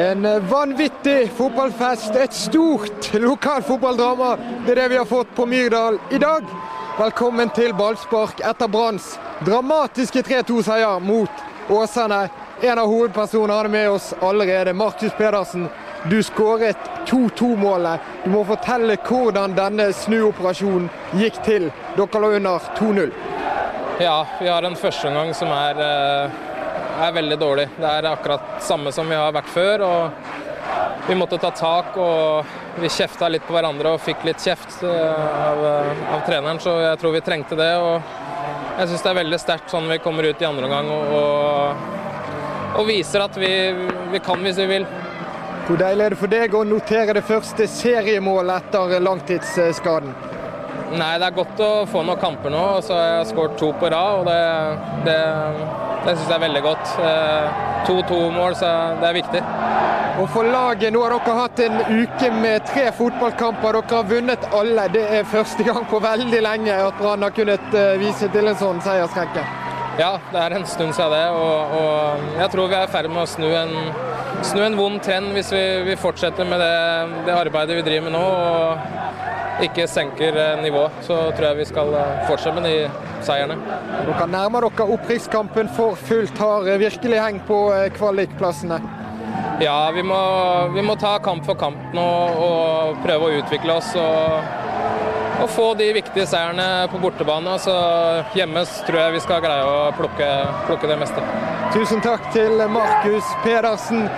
En vanvittig fotballfest, et stort lokalfotballdrama. Det er det vi har fått på Myrdal i dag. Velkommen til ballspark etter Branns dramatiske 3-2-seier mot Åsane. En av hovedpersonene har det med oss allerede, Markus Pedersen. Du skåret 2-2-målet. Du må fortelle hvordan denne snuoperasjonen gikk til. Dere lå under 2-0. Ja, vi har en førsteomgang som er, eh, er veldig dårlig. Det er akkurat samme som vi har vært før. og Vi måtte ta tak og vi kjefta litt på hverandre og fikk litt kjeft eh, av, eh, av treneren, så jeg tror vi trengte det. og Jeg syns det er veldig sterkt sånn vi kommer ut i andre omgang og, og, og, viser at vi, vi kan hvis vi vil. Hvor deilig er det for deg å notere det første seriemålet etter langtidsskaden? Nei, det er godt å få noen kamper nå. så har jeg skåret to på rad, og det, det, det syns jeg er veldig godt. 2-2-mål, så det er viktig. Og for laget, Nå har dere hatt en uke med tre fotballkamper. Dere har vunnet alle. Det er første gang på veldig lenge at Brann har kunnet vise til en sånn seiersrekke. Ja, det er en stund siden det. Og, og jeg tror vi er i ferd med å snu en, snu en vond trend hvis vi, vi fortsetter med det, det arbeidet vi driver med nå. og ikke senker nivået, så tror jeg vi skal fortsette med de seierne. Dere nærmer dere opprykkskampen for fullt. Har virkelig hengt på kvalikplassene? Ja, vi må, vi må, ta kamp for kamp nå og prøve å utvikle oss. Og, og få de viktige seierne på bortebane. Så hjemme tror jeg vi skal greie å plukke, plukke det meste. Tusen takk til Markus Pedersen.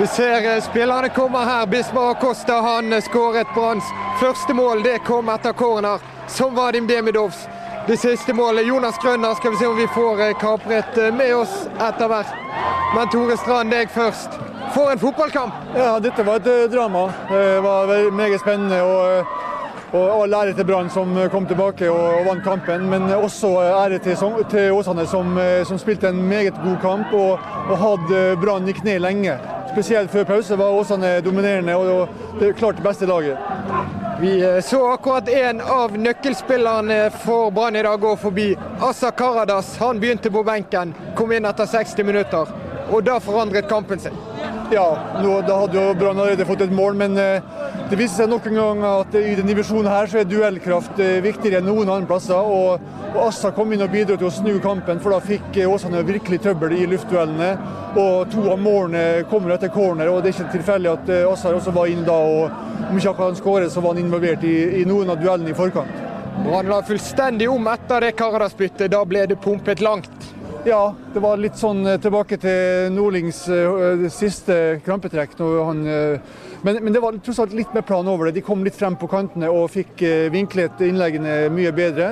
Du ser spillerne kommer her. Bismar Acosta han skåret Branns første mål. Det kom etter corner, som Vadim Demidovs. Det siste målet. Jonas Grønner skal vi se om vi får kapret med oss etter hvert. Men Tore Strand, deg først. For en fotballkamp! Ja, dette var et drama. Det var meget spennende. og og all ære til Brann som kom tilbake og, vant kampen, men også ære til, til Åsane som, som, spilte en meget god kamp og, og hadde Brann i kne lenge. Spesielt før pause var Åsane dominerende og det klart det beste laget. Vi så akkurat en av nøkkelspillerne for Brann i dag gå forbi. Assa Karadas han begynte på benken, kom inn etter 60 minutter. Og da forandret kampen seg. Ja, nå, da hadde jo Brann allerede fått et mål, men det viser seg nok en gang at i denne divisjonen her så er duellkraft viktigere enn noen andre plasser. Og, og Assa kom inn og bidro til å snu kampen, for da fikk Åsane virkelig trøbbel i luftduellene. Og to av målene kommer etter corner, og det er ikke tilfeldig at Assa også var inn da. og Om ikke akkurat han skåret, så var han involvert i, i noen av duellene i forkant. Brann la fullstendig om etter det Karadas-byttet. Da ble det pumpet langt. Ja, det var litt sånn tilbake til Nordlings uh, siste krampetrekk. Han, uh, men, men, det var tross alt litt mer plan over det. De kom litt frem på kantene og fikk uh, vinklet innleggene mye bedre.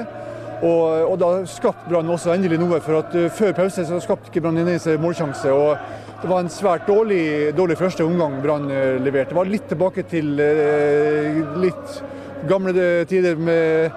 Og, og da skapte Brann også endelig noe, for at før pause så skapte ikke Brann en målsjanse. og Det var en svært dårlig, dårlig første omgang Brann leverte. Det var litt tilbake til litt gamle tider med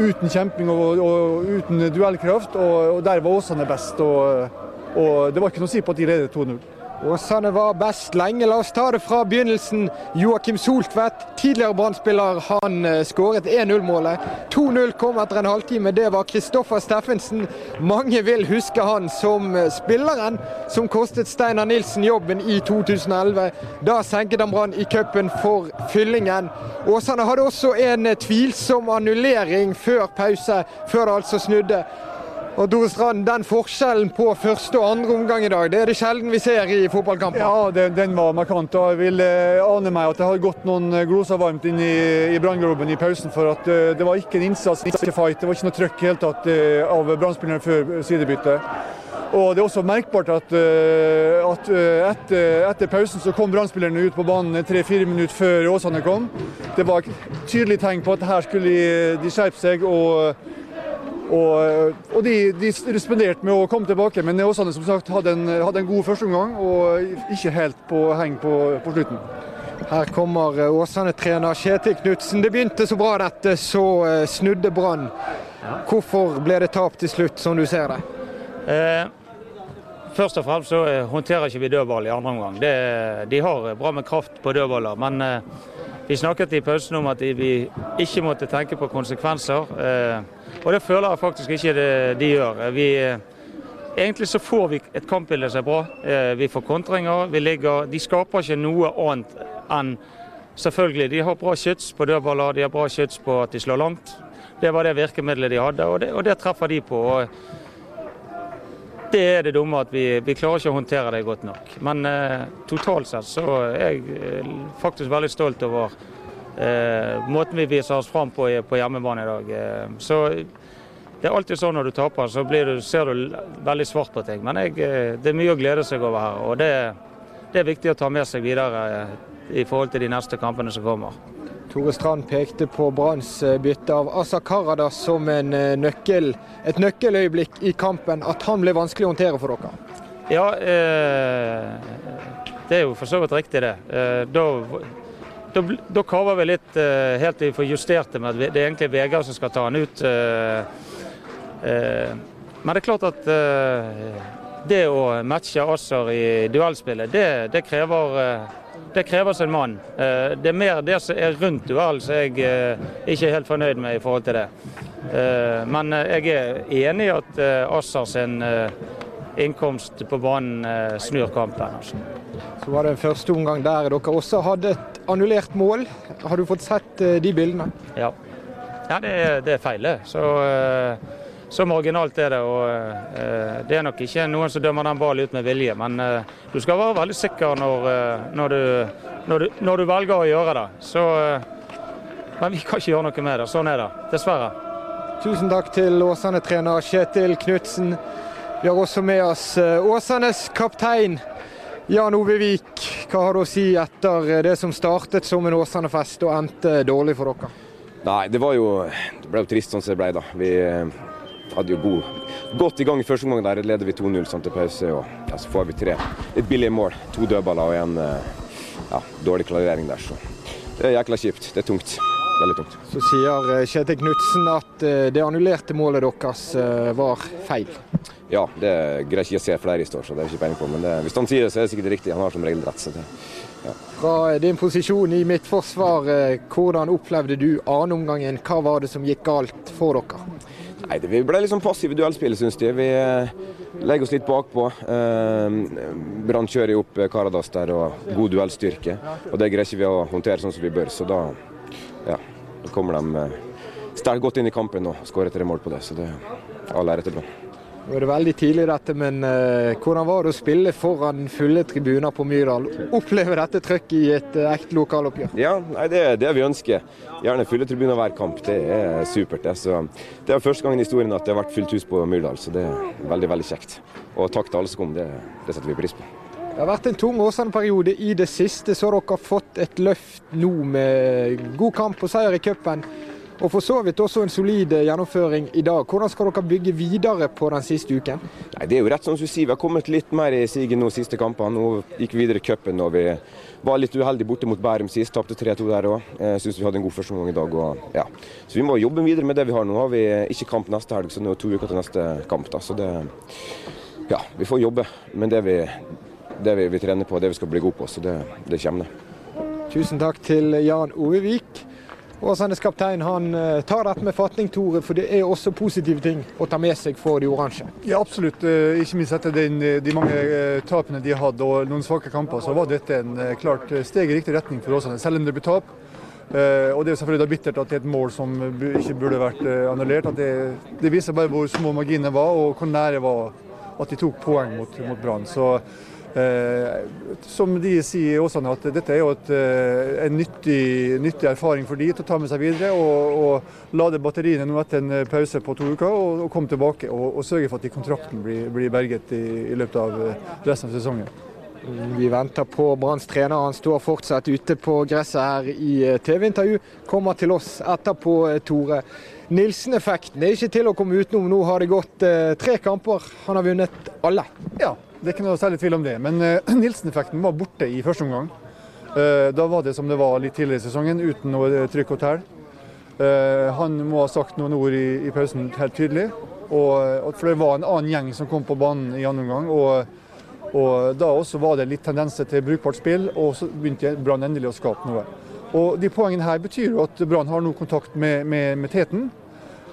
uten kjemping og, og uten duellkraft, og, og, der var Åsane best. Og, og, det var ikke noe å si på at de ledet 2-0. Åsane var best lenge. La oss ta det fra begynnelsen. Joakim Soltvedt, tidligere Brann-spiller, han skåret 1-0-målet. 2-0 kom etter en halvtime. Det var Kristoffer Steffensen. Mange vil huske han som spilleren som kostet Steinar Nilsen jobben i 2011. Da senket han Brann i cupen for fyllingen. Åsane hadde også en tvilsom annullering før pause, før det altså snudde. Og Dorestrand, Den forskjellen på første og andre omgang i dag, det er det sjelden vi ser i fotballkamper? Ja, den, den var markant. og Jeg vil eh, ane meg at det har gått noen gloser varmt inn i, i branngroben i pausen. For at eh, det var ikke en innsats, ikke fight, det var ikke noe trøkk helt tatt eh, av brannspillerne før sidebyttet. Og Det er også merkbart at, uh, at etter, etter, pausen så kom brannspillerne ut på banen tre-fire minutter før Åsane kom. Det var et tydelig tegn på at her skulle de skjerpe seg. og og, og de, de, responderte med å komme tilbake, men Åsane som sagt hadde en, hadde en god førsteomgang og ikke helt på heng på, på slutten. Her kommer Åsane-trener Kjetil Knutsen. Det begynte så bra dette, så snudde Brann. Hvorfor ble det tap til slutt, som du ser det? Eh, først og fremst så håndterer ikke vi dødball i andre omgang. Det, de har bra med kraft på dødballer, men eh, vi snakket i pausen om at vi ikke måtte tenke på konsekvenser. Eh, og det føler jeg faktisk ikke det, de gjør. Vi, Egentlig så får vi et kampbilde som er bra. Eh, vi får kontringer. Vi ligger, de skaper ikke noe annet enn Selvfølgelig, de har bra skyts på dødballer, de har bra skyts på at de slår langt. Det var det virkemidlet de hadde, og det, og det treffer de på. Og det er det dumme at vi, vi, klarer ikke å håndtere det godt nok. Men eh, totalt sett så er jeg eh, faktisk veldig stolt over eh, måten vi viser oss fram på på hjemmebane i dag. Eh, så det er alltid sånn når du taper, så du, ser du veldig svart på ting. Men jeg, eh, det er mye å glede seg over her. Og det, det er viktig å ta med seg videre i forhold til de neste kampene som kommer. Tore Strand pekte på Branns eh, bytte av Asa Karadas som eh, nøkkel, et nøkkeløyeblikk i kampen. At han ble vanskelig å håndtere for dere? Ja, eh, det er jo for så vidt riktig det. Eh, da, da, da kaver vi litt eh, helt til vi får justert det med at det er egentlig Vegard som skal ta han ut. Eh, men det er klart at det å matche Asser i duellspillet, det, det krever det krever en mann. Eh, det er mer det som er rundt duellen som jeg eh, ikke er helt fornøyd med i forhold til det. Eh, men jeg er enig i at Asser sin innkomst på banen snur kampen. Altså. Så var det en første omgang der dere også hadde et annullert mål. Har du fått sett de bildene? Ja, ja det, er, det er feil. Så så marginalt er det. og eh, Det er nok ikke noen som dømmer den ballen ut med vilje, men eh, du skal være veldig sikker når, eh, når, du, når, du, når, du, velger å gjøre det. Så, men vi kan ikke gjøre noe med det. Sånn er det, dessverre. Tusen takk til Åsane-trener Kjetil Knutsen. Vi har også med oss Åsanes kaptein Jan Ove Vik. Hva har du å si etter det som startet som en Åsane-fest og endte dårlig for dere? Nei, det var jo Det ble jo trist sånn som det ble, da. Vi hadde jo god, godt i gang i første omgang. Der leder vi 2-0 sånn til pause. og ja, Så får vi tre litt billige mål. To dødballer og en eh, ja, dårlig klarering der. Så det er jækla kjipt. Det er tungt. Veldig tungt. Så sier eh, Kjetil Knutsen at eh, det annullerte målet deres var feil. Ja, det greier ikke å se flere i står, så det er ikke peiling på. Men det, hvis han sier det, så er det sikkert riktig. Han har som regel rett. så det ja. Fra din posisjon i midtforsvar, hvordan opplevde du annenomgangen? Hva var det som gikk galt for dere? Nei, Vi ble sånn passive duellspill, syns de. Vi eh, legger oss litt bakpå. Eh, Brann kjører opp eh, Karadas der og god duellstyrke. Og det greier ikke vi å håndtere sånn som vi bør. Så da, ja, kommer de sterkt godt inn i kampen og skårer tre mål på det. Så det er all ære til Brann. Nå er det veldig tidlig dette, men uh, hvordan var det å spille foran fulle tribuner på Myrdal? Oppleve dette trøkket i et uh, ekte lokaloppgjør? Ja, nei, det er det vi ønsker. Gjerne fulle tribuner hver kamp. Det er supert. Det, så, det er første gang i historien at det har vært fullt hus på Myrdal, så det er veldig veldig kjekt. Og takk til alle som kom, det, det setter vi pris på. Det har vært en tung Åsane-periode i det siste, så dere har fått et løft nå med god kamp og seier i cupen. Og for så vidt også en solid eh, gjennomføring i dag. Hvordan skal dere bygge videre på den siste uken? Nei, det er jo rett som du sier, Vi har kommet litt mer i siget nå siste kampene. Nå gikk vi videre i cupen og vi var litt uheldige borte mot Bærum sist. Tapte 3-2 der òg. Syns vi hadde en god første omgang i dag. Og, ja. Så vi må jobbe videre med det vi har. Nå har vi ikke kamp neste helg, så nå er to uker til neste kamp. Da. Så det Ja, vi får jobbe med det vi, det vi, vi trener på, det vi skal bli gode på. Så det, det kommer det. Tusen takk til Jan Ovevik. Åsanes kaptein han eh, tar dette med fatning, Tore, for det er også positive ting å ta med seg for de oransje? Ja, absolutt. Eh, ikke minst etter eh, de mange tapene de hadde og noen svake kamper, så var dette en klart steg i riktig retning for Åsane, selv om det ble tap. Og Det er selvfølgelig bittert at det er et mål som ikke burde vært annullert. Det, det, viser bare hvor små marginene var og hvor nære det var at de tok poeng mot, mot Brann. Eh, som de sier i Åsane, at dette er jo et, eh, en nyttig, nyttig, erfaring for de til å ta med seg videre. Og, og lade batteriene nå etter en pause på to uker og, og komme tilbake og, og, sørge for at de kontrakten blir, blir berget i, i, løpet av eh, resten av sesongen. Vi venter på Branns trener. Han står fortsatt ute på gresset her i TV-intervju. Kommer til oss etterpå, Tore. Nilsen-effekten er ikke til å komme utenom. Nå har det gått eh, tre kamper. Han har vunnet alle. Ja, det er ikke noe særlig tvil om det. Men uh, Nilsen-effekten var borte i første omgang. Uh, da var det som det var litt tidligere i sesongen, uten noe trykk og tæl. Han må ha sagt noen ord i, i pausen helt tydelig. Og, for det var en annen gjeng som kom på banen i andre omgang. Og, og da også var det litt tendenser til brukbart spill, og så begynte Brann endelig å skape noe. Og De poengene her betyr jo at Brann har nå kontakt med, med, med teten.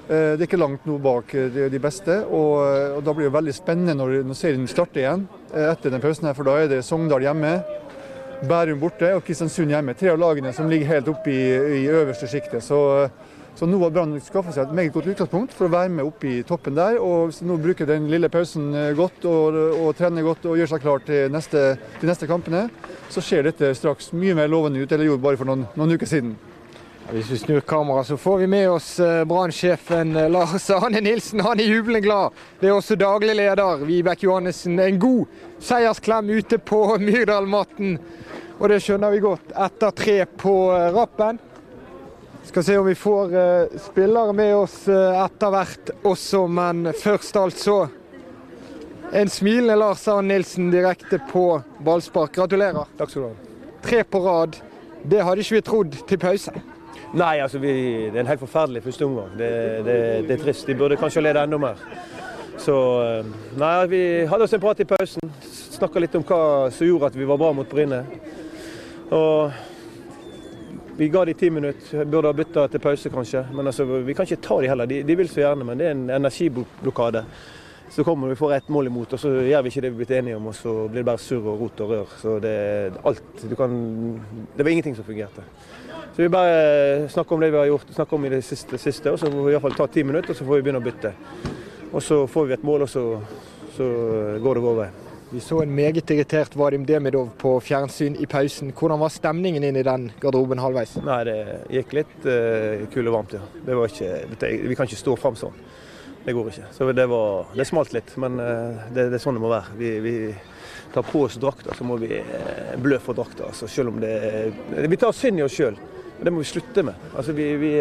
Eh, det er ikke langt nå bak de, de beste, og, og, da blir det veldig spennende når, når serien starter igjen etter den pausen. her, For da er det Sogndal hjemme, Bærum borte og Kristiansund hjemme. Tre av lagene som ligger helt oppe i, i øverste sjiktet. Så, så, nå har Brann skaffa seg et meget godt utgangspunkt for å være med opp i toppen der. Og nå bruker den lille pausen godt og, og trener godt og gjør seg klar til neste, de neste kampene, så ser dette straks mye mer lovende ut enn det gjorde bare for noen, noen uker siden. Hvis vi snur kameraet, så får vi med oss Brann-sjefen Lars Arne Nilsen. Han er jublende glad. Det er også daglig leder Vibeke Johannessen. En god seiersklem ute på Myrdal-matten. Og det skjønner vi godt etter tre på rappen. Skal se om vi får spillere med oss etter hvert også, men først altså en smilende Lars Arne Nilsen direkte på ballspark. Gratulerer. Takk skal du ha. Tre på rad. Det hadde ikke vi trodd til pause. Nei, altså vi, det er en helt forferdelig første omgang. Det, det, det, er trist. De burde kanskje lede enda mer. Så nei, vi hadde oss en prat i pausen. Snakka litt om hva som gjorde at vi var bra mot Bryne. Og vi ga de ti minutter. Burde ha bytta til pause, kanskje. Men altså, vi kan ikke ta de heller. De, de vil så gjerne, men det er en energiblokade. Så kommer vi får ett mål imot, og så gjør vi ikke det vi er blitt enige om. Og så blir det bare surr og rot og rør. Så det, alt, kan, det var ingenting som fungerte. Så vi bare snakker om det vi har gjort, snakker om i det siste, siste og så får vi i hvert fall ta ti minutter, og så får vi begynne å bytte. Og så får vi et mål, og så, så går det vår vei. Vi så en meget irritert Vadim Demidov på fjernsyn i pausen. Hvordan var stemningen inn i den garderoben halvveis? Nei, Det gikk litt uh, kul og varmt, ja. Det var ikke, vi kan ikke stå fram sånn. Det går ikke. Så det, var, det smalt litt, men uh, det, det, er sånn det må være. Vi, vi tar på oss drakter, så må vi uh, blø for drakter. Altså, selv om det Vi tar synd i oss sjøl. Det må vi slutte med. Altså, vi, vi,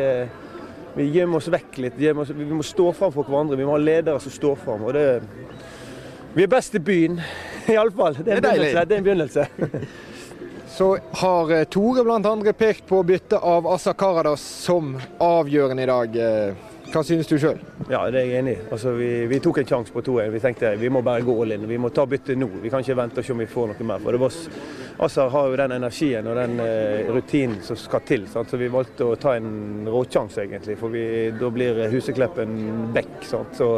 vi gjemmer oss vekk litt. Oss, vi må stå fram for hverandre. Vi må ha ledere som står fram. Og det, vi er best i byen, iallfall. Det, det, det er en begynnelse. Så har Tore bl.a. pekt på byttet av Asa Karadas som avgjørende i dag. Hva synes du sjøl? Ja, det er jeg enig i. Altså, vi, vi, tok en sjanse på 2-1. Vi tenkte vi må bare gå all in. Vi må ta byttet nå. Vi kan ikke vente og se om vi får noe mer. For det var, Assar har jo den energien og den uh, rutinen som skal til. Sant? Så vi valgte å ta en råsjanse, egentlig. For vi, da blir Husekleppen back. Sant? Så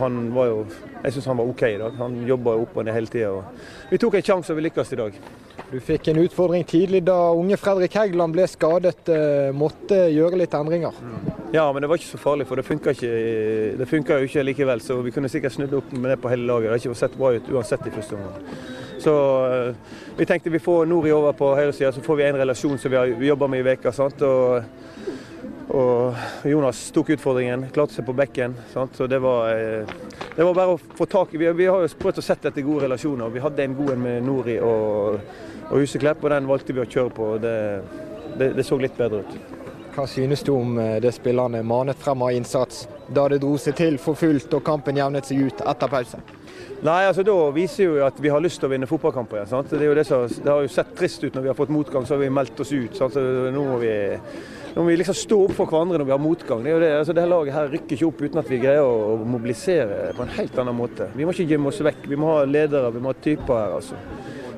han var jo Jeg syns han var OK i dag. Han jobba opp og ned hele tida. Vi tok en sjanse og vi lykkes i dag. Du fikk en utfordring tidlig da unge Fredrik Hægeland ble skadet. Måtte gjøre litt endringer. Ja, men det var ikke så farlig, for det funka jo ikke likevel. Så vi kunne sikkert snudd opp med det på hele laget. Det har ikke sett bra ut uansett i første omgang. Så vi tenkte vi får Nori over på høyresida, så får vi en relasjon som vi har jobba med i veka, sant? Og, og Jonas tok utfordringen, klarte seg på bekken. Sant? Så det var, det var bare å få tak i vi, vi, har jo prøvd å sette etter gode relasjoner. Vi hadde en god en med Nori og, og Huseklepp, og den valgte vi å kjøre på. Det, det, det så litt bedre ut. Hva synes du om det spillerne manet frem av innsats da det dro seg til for fullt og kampen jevnet seg ut etter pause? Nei, altså Da viser jo at vi har lyst til å vinne fotballkamper igjen. det, det har jo sett trist ut når vi har fått motgang, så har vi meldt oss ut. sant? Så nå må vi, nå må vi liksom stå opp for hverandre når vi har motgang. Det det, altså det her laget her rykker ikke opp uten at vi greier å mobilisere på en helt annen måte. Vi må ikke gjemme oss vekk. Vi må ha ledere, vi må ha typer her. altså.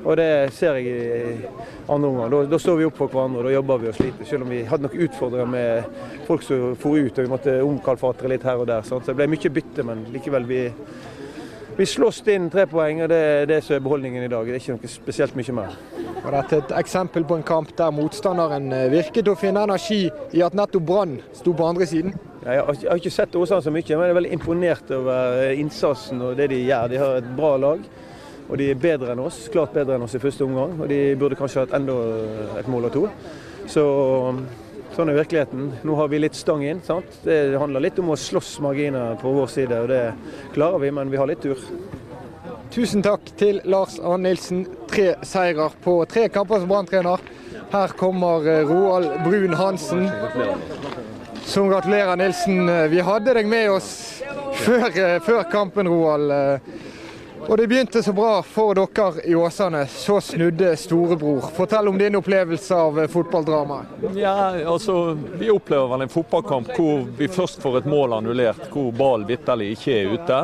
Og det ser jeg i andre omgang. Da, da, står vi opp for hverandre og da jobber vi og sliter. Selv om vi hadde noen utfordringer med folk som for ut og vi måtte omkalfatre litt her og der. Sant? Så det ble mye bytte, men likevel vi, vi slåss inn tre poeng, og det er det som er beholdningen i dag. Det er ikke noe spesielt mye mer. Og dette et eksempel på en kamp der motstanderen virket å finne energi i at nettopp Brann sto på andre siden? Har, jeg har ikke sett Åsane så mye, men jeg er veldig imponert over innsatsen og det de gjør. De har et bra lag. Og de er bedre enn oss, klart bedre enn oss i første omgang. Og de burde kanskje hatt enda et mål og to. Så sånn er virkeligheten. Nå har vi litt stang inn. sant? Det handler litt om å slåss marginer på vår side, og det klarer vi, men vi har litt tur. Tusen takk til Lars Arne Nilsen. Tre seirer på tre kamper som Brann-trener. Her kommer Roald Brun Hansen. Som gratulerer, Nilsen. Vi hadde deg med oss før, før kampen, Roald. Og det begynte så bra for dere i Åsane. Så snudde storebror. Fortell om din opplevelse av fotballdramaet. Ja, altså, Vi opplever vel en fotballkamp hvor vi først får et mål annullert, hvor ballen vitterlig ikke er ute.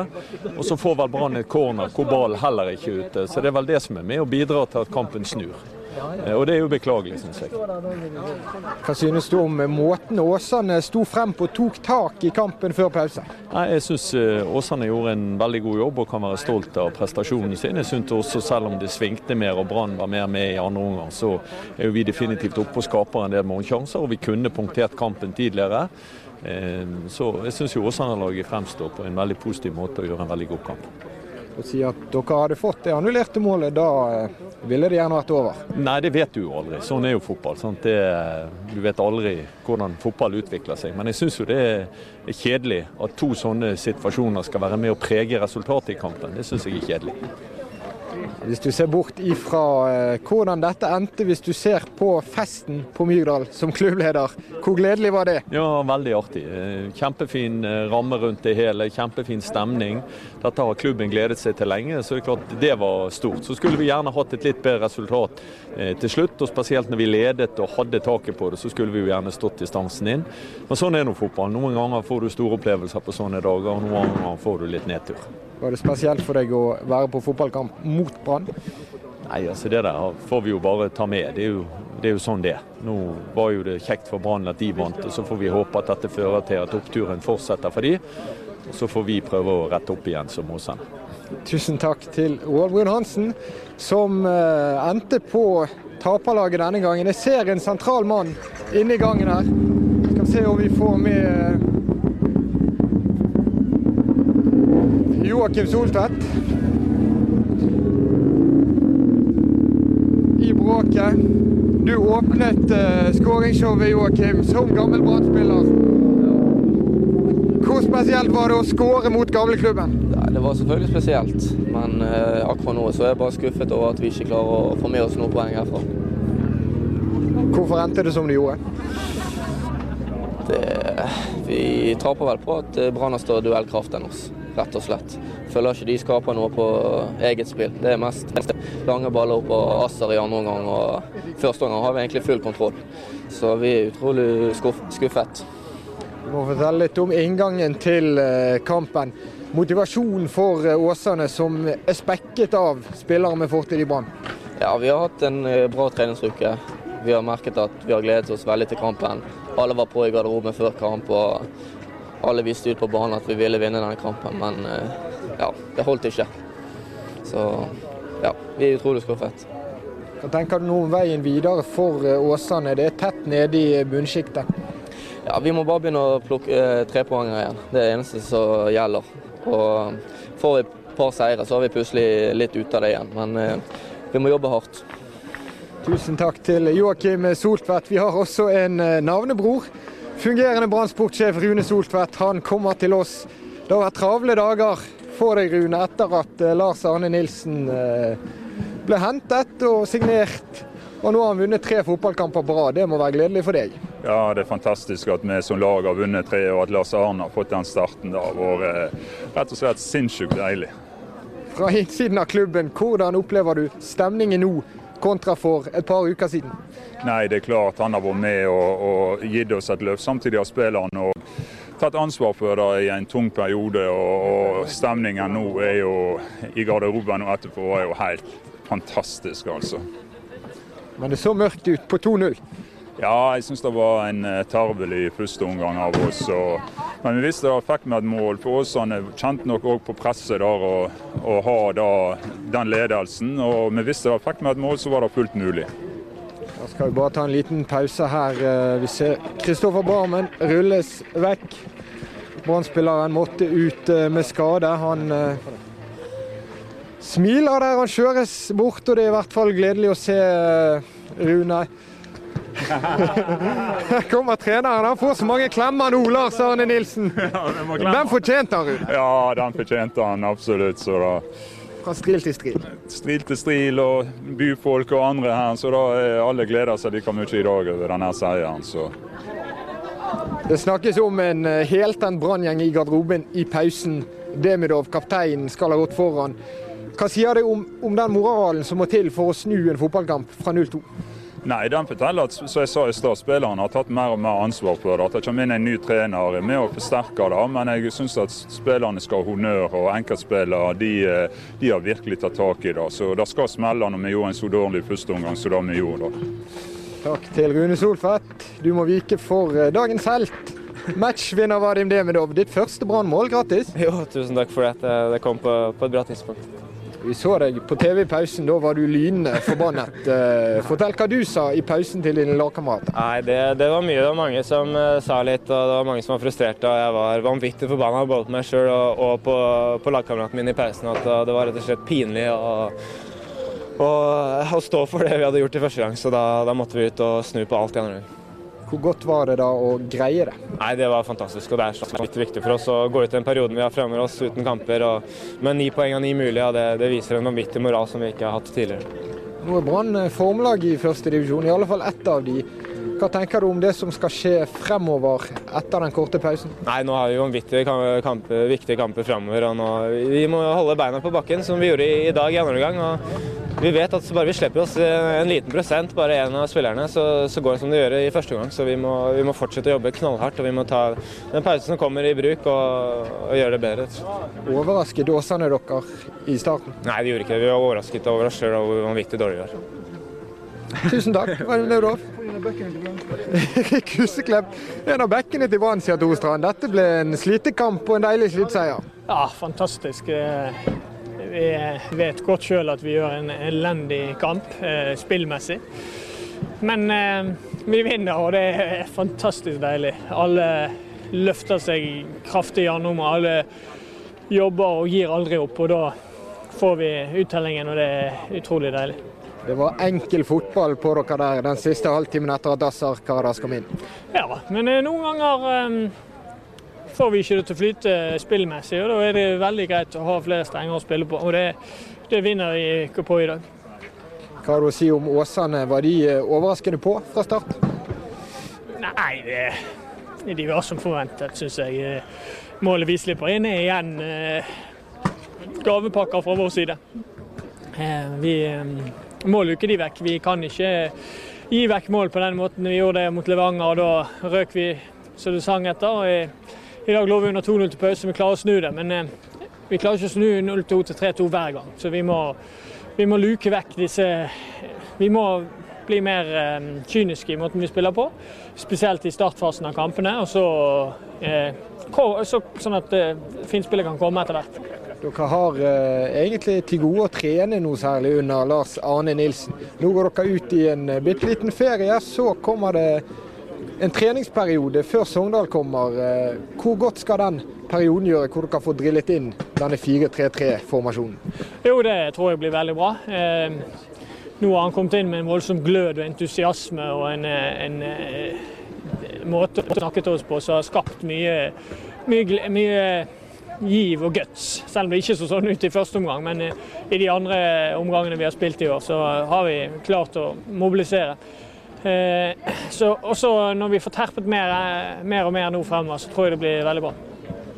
Og så får vel Brann et corner hvor ballen heller ikke er ute. Så det er vel det som er med og bidrar til at kampen snur. Eh, Og det er jo beklagelig, syns jeg. Hva synes du om måten Åsane sto frem på og tok tak i kampen før pause? Nei, Jeg syns Åsane gjorde en veldig god jobb og kan være stolt av prestasjonen sin. Jeg synes også Selv om det svingte mer og Brann var mer med i andre omgang, så er jo vi definitivt oppe og skaper en del målsjanser. Og vi kunne punktert kampen tidligere. Eh, Så jeg syns Åsane-laget fremstår på en veldig positiv måte og gjør en veldig god kamp. Og si at dere hadde fått det annullerte målet, da eh, ville det gjerne vært over. Nei, det vet du jo aldri. Sånn er jo fotball. Det, du vet aldri hvordan fotball utvikler seg. Men jeg syns jo det er kjedelig at to sånne situasjoner skal være med å prege resultatet i kampen. Det syns jeg er kjedelig. Hvis du ser bort ifra eh, hvordan dette endte, hvis du ser på festen på Myrdal som klubbleder, hvor gledelig var det? Ja, veldig artig. Eh, Kjempefin ramme rundt det hele, kjempefin stemning. Dette har klubben gledet seg til lenge, så det er klart det var stort. Så skulle vi gjerne hatt et litt bedre resultat eh, til slutt, og spesielt når vi ledet og hadde taket på det, så skulle vi jo gjerne stått distansen inn. Men sånn er nå fotball. Noen ganger får du store opplevelser på sånne dager, og noen ganger får du litt nedtur. Var det spesielt for deg å være på fotballkamp mot Brann? Nei, altså det der får vi jo bare ta med. Det er jo, det er jo sånn det er. Nå var jo det kjekt for Brann at de vant, og så får vi håpe at dette fører til at oppturen fortsetter for de. Og så får vi prøve å rette opp igjen som Åsane. Tusen takk til Roald Brun Hansen, som eh, endte på taperlaget denne gangen. Jeg ser en sentral mann inne i gangen her. Skal se om vi får med eh, Joakim Soltvedt. I bråket. Du åpnet uh, skåringsshowet, Joakim, som gammel Brann-spiller. Hvor spesielt var det å skåre mot gamleklubben? Nei, Det var selvfølgelig spesielt, men eh, akkurat nå så er jeg bare skuffet over at vi ikke klarer å få med oss noen poeng herfra. Hvorfor endte det som det gjorde? Det, vi taper vel på at eh, Brann har større duellkraft enn oss, rett og slett. Føler ikke de skaper noe på eget spill. Det er mest lange baller opp og Asser i andre omgang, og første omgang har vi egentlig full kontroll. Så vi er utrolig skuff skuffet. Må fortelle litt om inngangen til eh, kampen. Motivasjonen for eh, Åsane, som er spekket av spillere med fortid i Brann. Ja, vi har hatt en eh, bra treningsuke. Vi har merket at vi har gledet oss veldig til kampen. Alle var på i garderoben før kamp, og alle viste ut på banen at vi ville vinne denne kampen, men ja, det holdt ikke. Så ja, vi er utrolig skuffet. Hva tenker du nå om veien videre for Åsane? Det er tett nede i bunnsjiktet. Ja, vi må bare begynne å plukke eh, trepoengere igjen. Det er det eneste som gjelder. Og får vi et par seire, så har vi plutselig litt ut av det igjen. Men eh, vi må jobbe hardt. Tusen takk til Joakim Soltvedt. Vi har også en eh, navnebror. Fungerende Brann-sportssjef Rune Soltvedt. Han kommer til oss. Det har vært travle dager for deg, Rune, etter at eh, Lars Arne Nilsen eh, ble hentet og signert. Og nå har han vunnet tre fotballkamper rad. Det må være gledelig for deg? Ja, det er fantastisk at vi som lag har vunnet tre, og at Lars Arne har fått den starten. Det har vært rett og slett sinnssykt deilig. Fra innsiden av klubben, hvordan opplever du stemningen nå kontra for et par uker siden? Nei, det er klart han har vært med og, og gitt oss et løft. Samtidig har spillerne tatt ansvar for det i en tung periode. Og, og stemningen nå er jo i garderoben og etterpå er jo helt fantastisk, altså. Men det så mørkt ut på 2-0. Ja, jeg syns det var en eh, tarvelig første omgang av oss. Og, men vi visste da fikk vi et mål. For Åsane kjente nok òg på presset der å ha da, den ledelsen. Og vi visste da fikk vi et mål, så var det fullt mulig. Da skal vi bare ta en liten pause her. Eh, Vi ser Kristoffer Barmen rulles vekk. Brann-spilleren måtte ut eh, med skade. Han smiler der han kjøres bort, og det er i hvert fall gledelig å se Rune. Her kommer treneren. Han får så mange klemmer nå, Lars Arne Nilsen. Den fortjente han, Rune. Ja, den fortjente han absolutt. Så da Fra stril til stril. stril til stril og byfolk og andre her, så da er alle gleder seg like mye i dag over denne seieren. Så Det snakkes om en eh, heltent Branngjeng i garderoben i pausen. Demidov, kapteinen, skal ha gått foran. Hva sier det om, om den moralen som må til for å snu en fotballkamp fra 0-2? Nei, den forteller at som jeg sa i stad, spillerne har tatt mer og mer ansvar for det. At det kommer inn en ny trener med å forsterke det. Men jeg syns at spillerne skal ha honnør, og enkeltspillere de, de, har virkelig tatt tak i det. Så det skal smelle når vi gjorde en så dårlig førsteomgang som det vi gjorde. da. Takk til Rune Solfett. Du må vike for eh, dagens helt. Matchvinner Vadim Demidov, ditt første Brann-mål, grattis. Jo, tusen takk for det. Det kom på, på et bra tidspunkt. Vi så deg på TV i pausen, da var du lynende forbannet. Eh, fortell hva du sa i pausen til dine lagkamerater. Nei, det, det, var mye. Det var mange som uh, sa litt, og det var mange som var frustrerte. Og jeg var vanvittig forbanna både på meg sjøl og, og, på, på lagkameraten min i pausen. At uh, det var rett og slett pinlig å stå for det vi hadde gjort i første gang. Så da, da måtte vi ut og snu på alt i andre gang. Hvor godt var det da å greie det? Nei, Det var fantastisk. og Det er litt viktig for oss å gå ut den perioden vi har fremfor oss uten kamper. Og med ni poeng av ni mulige, ja, det, det, viser en vanvittig moral som vi ikke har hatt tidligere. Nå er Brann eh, formlag i førstedivisjon, i alle fall ett av de. Hva tenker du om det som skal skje fremover etter den korte pausen? Nei, Nå har vi vanvittige kampe, viktige kamper fremover. og nå, Vi må holde beina på bakken, som vi gjorde i, dag i andre omgang. Vi vet at bare vi slipper oss en liten prosent, bare én av spillerne, så, så, går det som det gjør i første gang. Så vi må, vi må, fortsette å jobbe knallhardt og vi må ta den pausen som kommer i bruk og, og gjøre det bedre. Overrasket dåsene dere i starten? Nei, de gjorde ikke det. Vi var overrasket over oss sjøl og hvor vanvittig dårlig vi var. Tusen takk. Hva er det Huseklepp, en av bekkene til Brann, sier Tostrand. Dette ble en slitekamp og en deilig slitseier. Ja, fantastisk. Vi vet godt sjøl at vi gjør en elendig kamp eh, spillmessig. Men eh, vi vinner, og det er fantastisk deilig. Alle løfter seg kraftig gjennom, alle jobber og gir aldri opp. Og da får vi uttellingen, og det er utrolig deilig. Det var enkel fotball på dere der den siste halvtimen etter at Dassar Karadas kom inn? Ja, men eh, noen ganger får vi ikke det til å flyte spillmessig, og da er det veldig greit å ha flere strenger å spille på. Og det, det vinner vi ikke på i dag. Hva har du å si om Åsane? Var de eh, overraskende på fra start? Nei, det, de var som forventet, syns jeg. Eh, målet vi slipper inn er igjen eh, gavepakker fra vår side. Vi måler jo ikke de vekk. Vi kan ikke gi vekk mål på den måten vi gjorde det mot Levanger. og Da røk vi så det sang etter. og i dag lå vi under 2-0 til pause, vi klarer å snu det. Men eh, vi klarer ikke å snu 0-2 til 3-2 hver gang. Så vi må, vi må, luke vekk disse Vi må bli mer eh, kyniske i måten vi spiller på. Spesielt i startfasen av kampene. og så, eh, så Sånn at eh, finspillet kan komme etter hvert. Dere har eh, egentlig til gode å trene noe særlig under Lars Arne Nilsen. Nå går dere ut i en eh, bitte liten ferie, så kommer det en treningsperiode før Sogndal kommer. Eh, hvor godt skal den perioden gjøre, hvor dere får drillet inn denne 4-3-3-formasjonen? Jo, det tror jeg blir veldig bra. Eh, nå har han kommet inn med en voldsom glød og entusiasme og en, eh, en, en måte å snakke til oss på som har skapt mye, mye, mye giv og guts. Selv om det ikke så sånn ut i første omgang. Men i de andre omgangene vi har spilt i år, så har vi klart å mobilisere. Eh, så også når vi får terpet mer, mer og mer nå fremover, så tror jeg det blir veldig bra.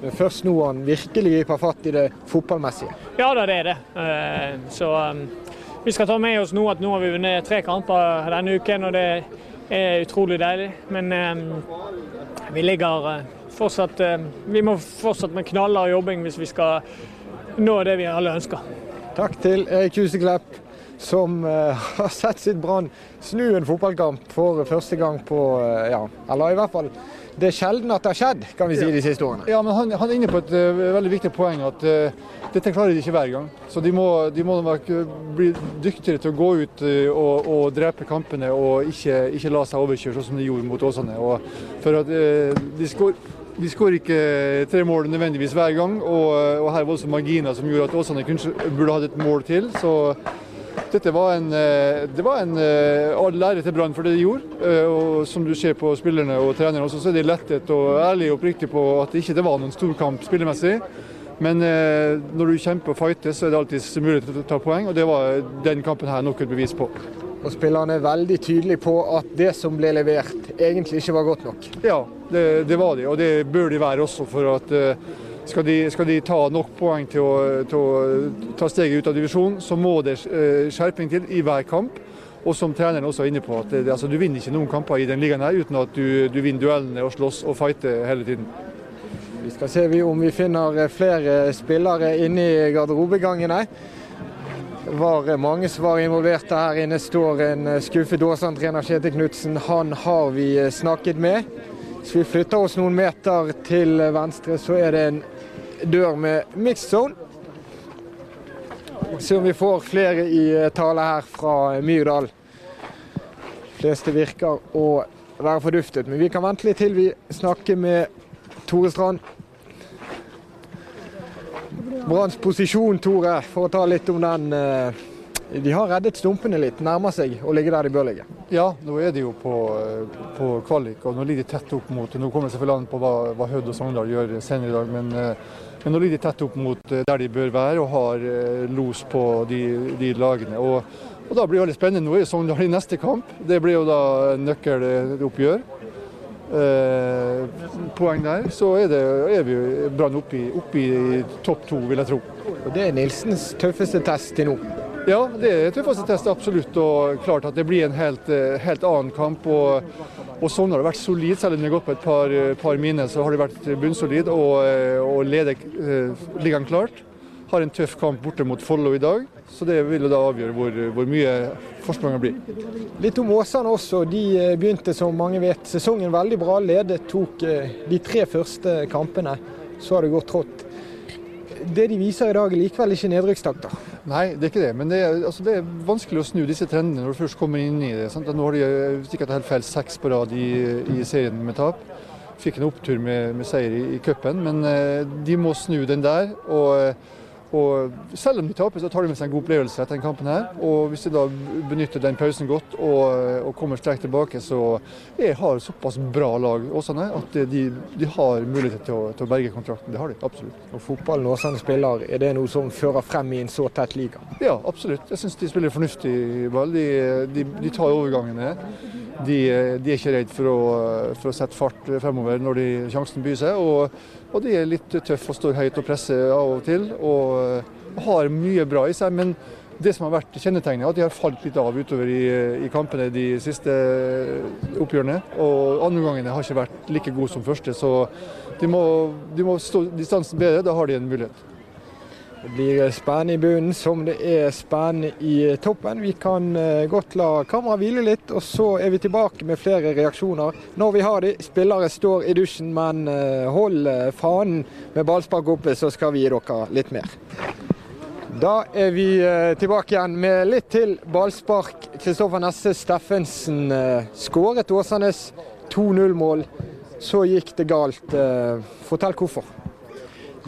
Det er først nå han virkelig griper fatt i det fotballmessige? Ja da, det er det. Eh, så um, vi skal ta med oss nå at nå har vi vunnet tre kamper denne uken, og det er utrolig deilig. Men um, vi ligger fortsatt Vi må fortsatt med knallhard jobbing hvis vi skal nå det vi alle ønsker. Takk til Erik Huseklepp som uh, har sett sitt Brann snu en fotballkamp for første gang på uh, ja, eller i hvert fall det er sjelden at det har skjedd, kan vi si, de siste årene. Ja, men Han, han er inne på et uh, veldig viktig poeng, at dette klarer de ikke hver gang. Så de må, de må bli dyktigere til å gå ut og, og, drepe kampene og ikke, ikke la seg overkjøre, sånn som de gjorde mot Åsane. Og for at de skår de skårer ikke tre mål nødvendigvis hver gang, og, og her var også marginer som gjorde at Åsane burde hatt et mål til. Så dette var en, eh, det var en eh, all lære til Brann for det de gjorde. Eh, og som du ser på spillerne og trenerne også, så er de lettet og ærlige og oppriktige på at det ikke var noen stor kamp spillemessig. Men når du kjemper og fighter, så er det alltid mulighet til å ta poeng, og det var den kampen her nok et bevis på. Og spillerne er veldig tydelige på at det som ble levert, egentlig ikke var godt nok. Ja, det, det var de, og det bør de være også. for at skal de, skal de, ta nok poeng til å, til å, ta steget ut av divisjonen, så må det eh, skjerping til i hver kamp. Og som treneren også er inne på, at det, altså, du vinner ikke noen kamper i den ligaen her uten at du, du vinner duellene og slåss og fighter hele tiden. Vi skal se om vi finner flere spillere inne i garderobegangene. Var mange som var involvert her inne. står en skuffet Åsane-trener Kjetil Knutsen. Han har vi snakket med. Hvis vi flytter oss noen meter til venstre, så er det en dør med mixed zone. Se om vi får flere i tale her fra Myrdal. De fleste virker å være forduftet, men vi kan vente litt til vi snakker med Tore Strand. Branns posisjon, Tore, for å ta litt om den. De har reddet stumpene litt, nærmer seg å ligge der de bør ligge. Ja, nå er de jo på, på kvalik, og nå ligger de tett opp mot Nå kommer det selvfølgelig an på hva, hva Hødd og Sogndal gjør senere i dag, men men nå ligger de tett opp mot der de bør være og har los på de, de lagene. Og, og, Da blir det veldig spennende. Nå er Sogndal i neste kamp. Det blir jo da nøkkeloppgjør. Eh, poeng der. Så er, det, er vi Brann oppe i, i topp to, vil jeg tro. Og Det er Nilsens tøffeste test til nå? Ja, det er tøffeste test, absolutt. Og klart at det blir en helt, helt annen kamp. og og sånn har vært solid, selv om det har gått på et par, par miner. Så har det vært bunnsolid og, og leder ligaen klart. Har en tøff kamp borte mot Follo i dag, så det vil da avgjøre hvor, hvor mye forspranget blir. Litt om Åsane også. De begynte, som mange vet, sesongen veldig bra. Ledet tok de tre første kampene. Så har det gått trått. Det de viser i dag, er likevel ikke nedrykkstakter. Nei, det er ikke det. Men det er, altså, det er, vanskelig å snu disse trendene når du først kommer inn i det. Sant? Nå har de sikkert helt feil seks på rad i, i, serien med tap. Fikk en opptur med, med seier i, i cupen, men eh, de må snu den der. og og Selv om de taper, så tar de med seg en god opplevelse etter den kampen. her, og Hvis de da benytter den pausen godt og, og kommer sterkt tilbake, så jeg har såpass bra lag Åsane at de, de har mulighet til å, til å, berge kontrakten. Det har de, absolutt. Og Fotballen Åsane spiller, er det noe som fører frem i en så tett liga? Ja, absolutt. Jeg syns de spiller fornuftig ball. De, de, de tar overgangene. De, de, er ikke redd for å, for å sette fart fremover når de, sjansen byr seg. Og, og, de er litt tøffe og står høyt og presser av og til. Og har mye bra i seg. Men det som har vært kjennetegnet, er at de har falt litt av utover i, i kampene de siste oppgjørene. Og andreomgangene har ikke vært like gode som første. Så de må, de må stå distansen bedre. Da har de en mulighet. Det blir spennende i bunnen som det er spennende i toppen. Vi kan godt la kameraet hvile litt, og så er vi tilbake med flere reaksjoner når vi har de. Spillere står i dusjen, men hold fanen med ballspark oppe, så skal vi gi dere litt mer. Da er vi tilbake igjen med litt til ballspark. Kristoffer Nesse Steffensen skåret Åsanes 2-0-mål. Så gikk det galt. Fortell hvorfor.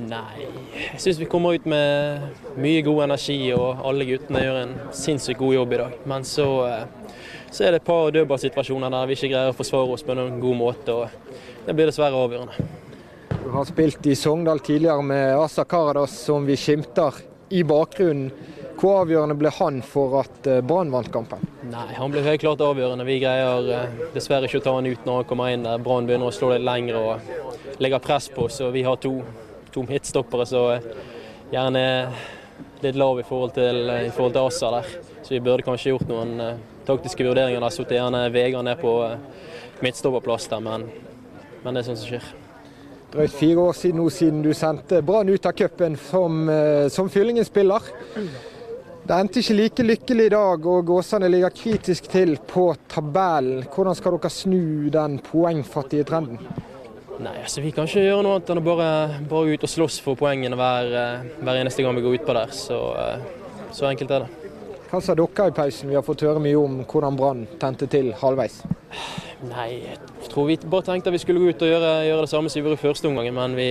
Nei, jeg syns vi kommer ut med mye god energi, og alle guttene gjør en sinnssykt god jobb i dag. Men så, så er det et par dødballsituasjoner der vi ikke greier å forsvare oss på noen god måte. og Det blir dessverre avgjørende. Du har spilt i Sogndal tidligere med Asa Karadas, som vi skimter i bakgrunnen. Hvor avgjørende ble han for at Brann vant kampen? Nei, Han ble helt klart avgjørende. Vi greier dessverre ikke å ta han ut når han kommer inn der Brann begynner å slå litt lengre og legger press på oss. Vi har to to midtstoppere så gjerne litt lav i forhold til, i forhold til Asa der. Så vi burde kanskje gjort noen uh, taktiske vurderinger. der, Satt gjerne Vegard ned på midtstopperplass der, men, men, det er sånt som skjer. Drøyt fire år siden, nå, siden du sendte Brann ut av cupen som, som Fyllingen-spiller. Det endte ikke like lykkelig i dag, og Åsane ligger kritisk til på tabellen. Hvordan skal dere snu den poengfattige trenden? Nei, altså Vi kan ikke gjøre noe annet enn å bare, bare ut og slåss for poengene hver, hver, eneste gang vi går utpå der. Så, så enkelt er det. Hva sa dere i pausen? Vi har fått høre mye om hvordan Brann tente til halvveis. Nei, jeg tror vi bare tenkte at vi skulle gå ut og gjøre, gjøre det samme som vi gjorde i første omgang. Men vi,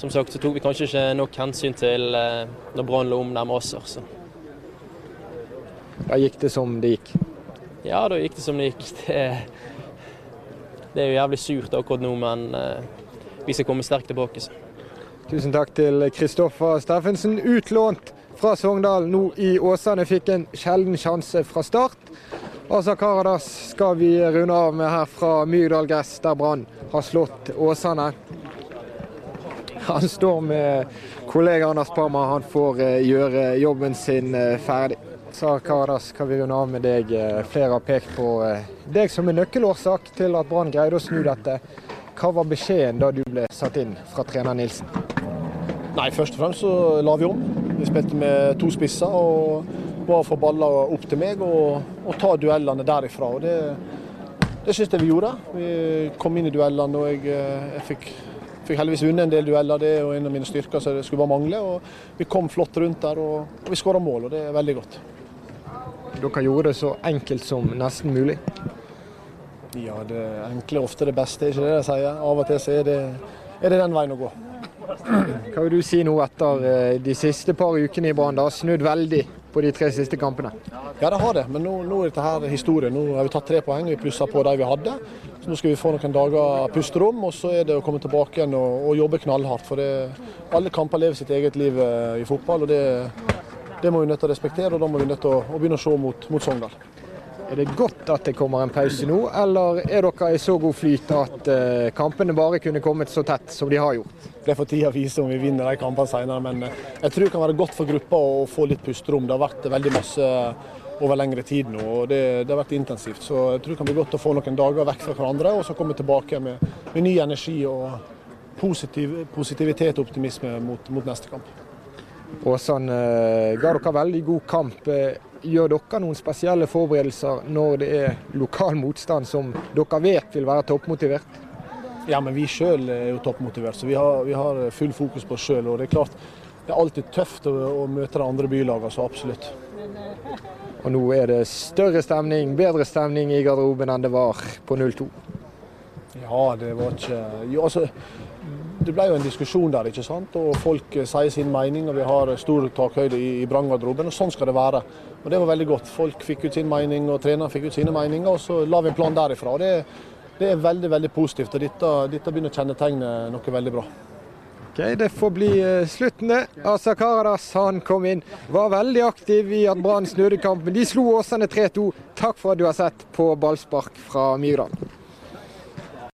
som sagt, så tok vi kanskje ikke nok hensyn til når Brann lå om nærme oss. Så. Da gikk det som det gikk? Ja, da gikk det som det gikk. Det, det er jo jævlig surt akkurat nå, men vi skal komme sterkt tilbake. Så. Tusen takk til Kristoffer Steffensen, utlånt fra Sogndal. Nå i Åsane fikk en sjelden sjanse fra start. Asa Karadas skal vi runde av med her fra Myrdal gress, der Brann har slått Åsane. Han står med kollega Anders Parma. Han får gjøre jobben sin ferdig. Azar Karas kan vi runde av med deg. Eh, flere har pekt på eh, deg som en nøkkelårsak til at Brann greide å snu dette. Hva var beskjeden da du ble satt inn fra trener Nilsen? Nei, Først og fremst så la vi om. Vi spilte med to spisser og bare få baller opp til meg og, og ta duellene derifra. og Det, det syns jeg vi gjorde. Vi kom inn i duellene og jeg, jeg fikk Fikk heldigvis vunnet en del dueller, det er en av mine styrker, så det skulle bare mangle. og Vi kom flott rundt der og vi skåra mål, og det er veldig godt. Dere gjorde det så enkelt som nesten mulig? Ja, det enkle er ofte det beste, er ikke det jeg sier? Av og til så er det, er det den veien å gå. Hva vil du si nå etter eh, de siste par ukene i Brann? Det har snudd veldig på de tre siste kampene? Ja, det har det, men nå, nå er dette her historie. Nå har vi tatt tre poeng, vi plussa på de vi hadde. Så Nå skal vi få noen dager pusterom, og så er det å komme tilbake igjen og, og jobbe knallhardt. For det, alle kamper lever sitt eget liv eh, i fotball, og det, det må vi nødt til å respektere. Og da må vi nødt til å, å begynne å se mot, mot Sogndal. Er det godt at det kommer en pause nå, eller er dere i så god flyt at uh, kampene bare kunne kommet så tett som de har gjort? Det får tida vise om vi vinner de kampene senere, men uh, jeg tror det kan være godt for gruppa å få litt pusterom. Det har vært veldig masse over lengre tid nå, og det, det, har vært intensivt. Så jeg tror det kan bli godt å få noen dager vekk fra hverandre, og så komme tilbake med, med ny energi og positiv, positivitet og optimisme mot, mot neste kamp. Åsan uh, ga dere veldig god kamp. Gjør dere noen spesielle forberedelser når det er lokal motstand som dere vet vil være toppmotivert? Ja, men vi sjøl er jo toppmotivert, så vi har, vi har full fokus på oss sjøl. Og det er klart, det er alltid tøft å, å møte de andre bylagene, så absolutt. Og nå er det større stemning, bedre stemning i garderoben enn det var på 0-2? Ja, det var ikke jo, altså, det ble jo en diskusjon der, ikke sant? og folk sier sin mening. og Vi har stor takhøyde i, i branngarderoben, og sånn skal det være. Og Det var veldig godt. Folk fikk ut sin mening, og treneren fikk ut sine meninger. og Så la vi en plan derifra. og Det, det er veldig veldig positivt. og Dette, dette begynner å kjennetegne noe veldig bra. Ok, Det får bli slutten, det. Asa Karadas han kom inn, var veldig aktiv i at Brann snudde kampen. De slo Åsane 3-2. Takk for at du har sett på ballspark fra Myrdal.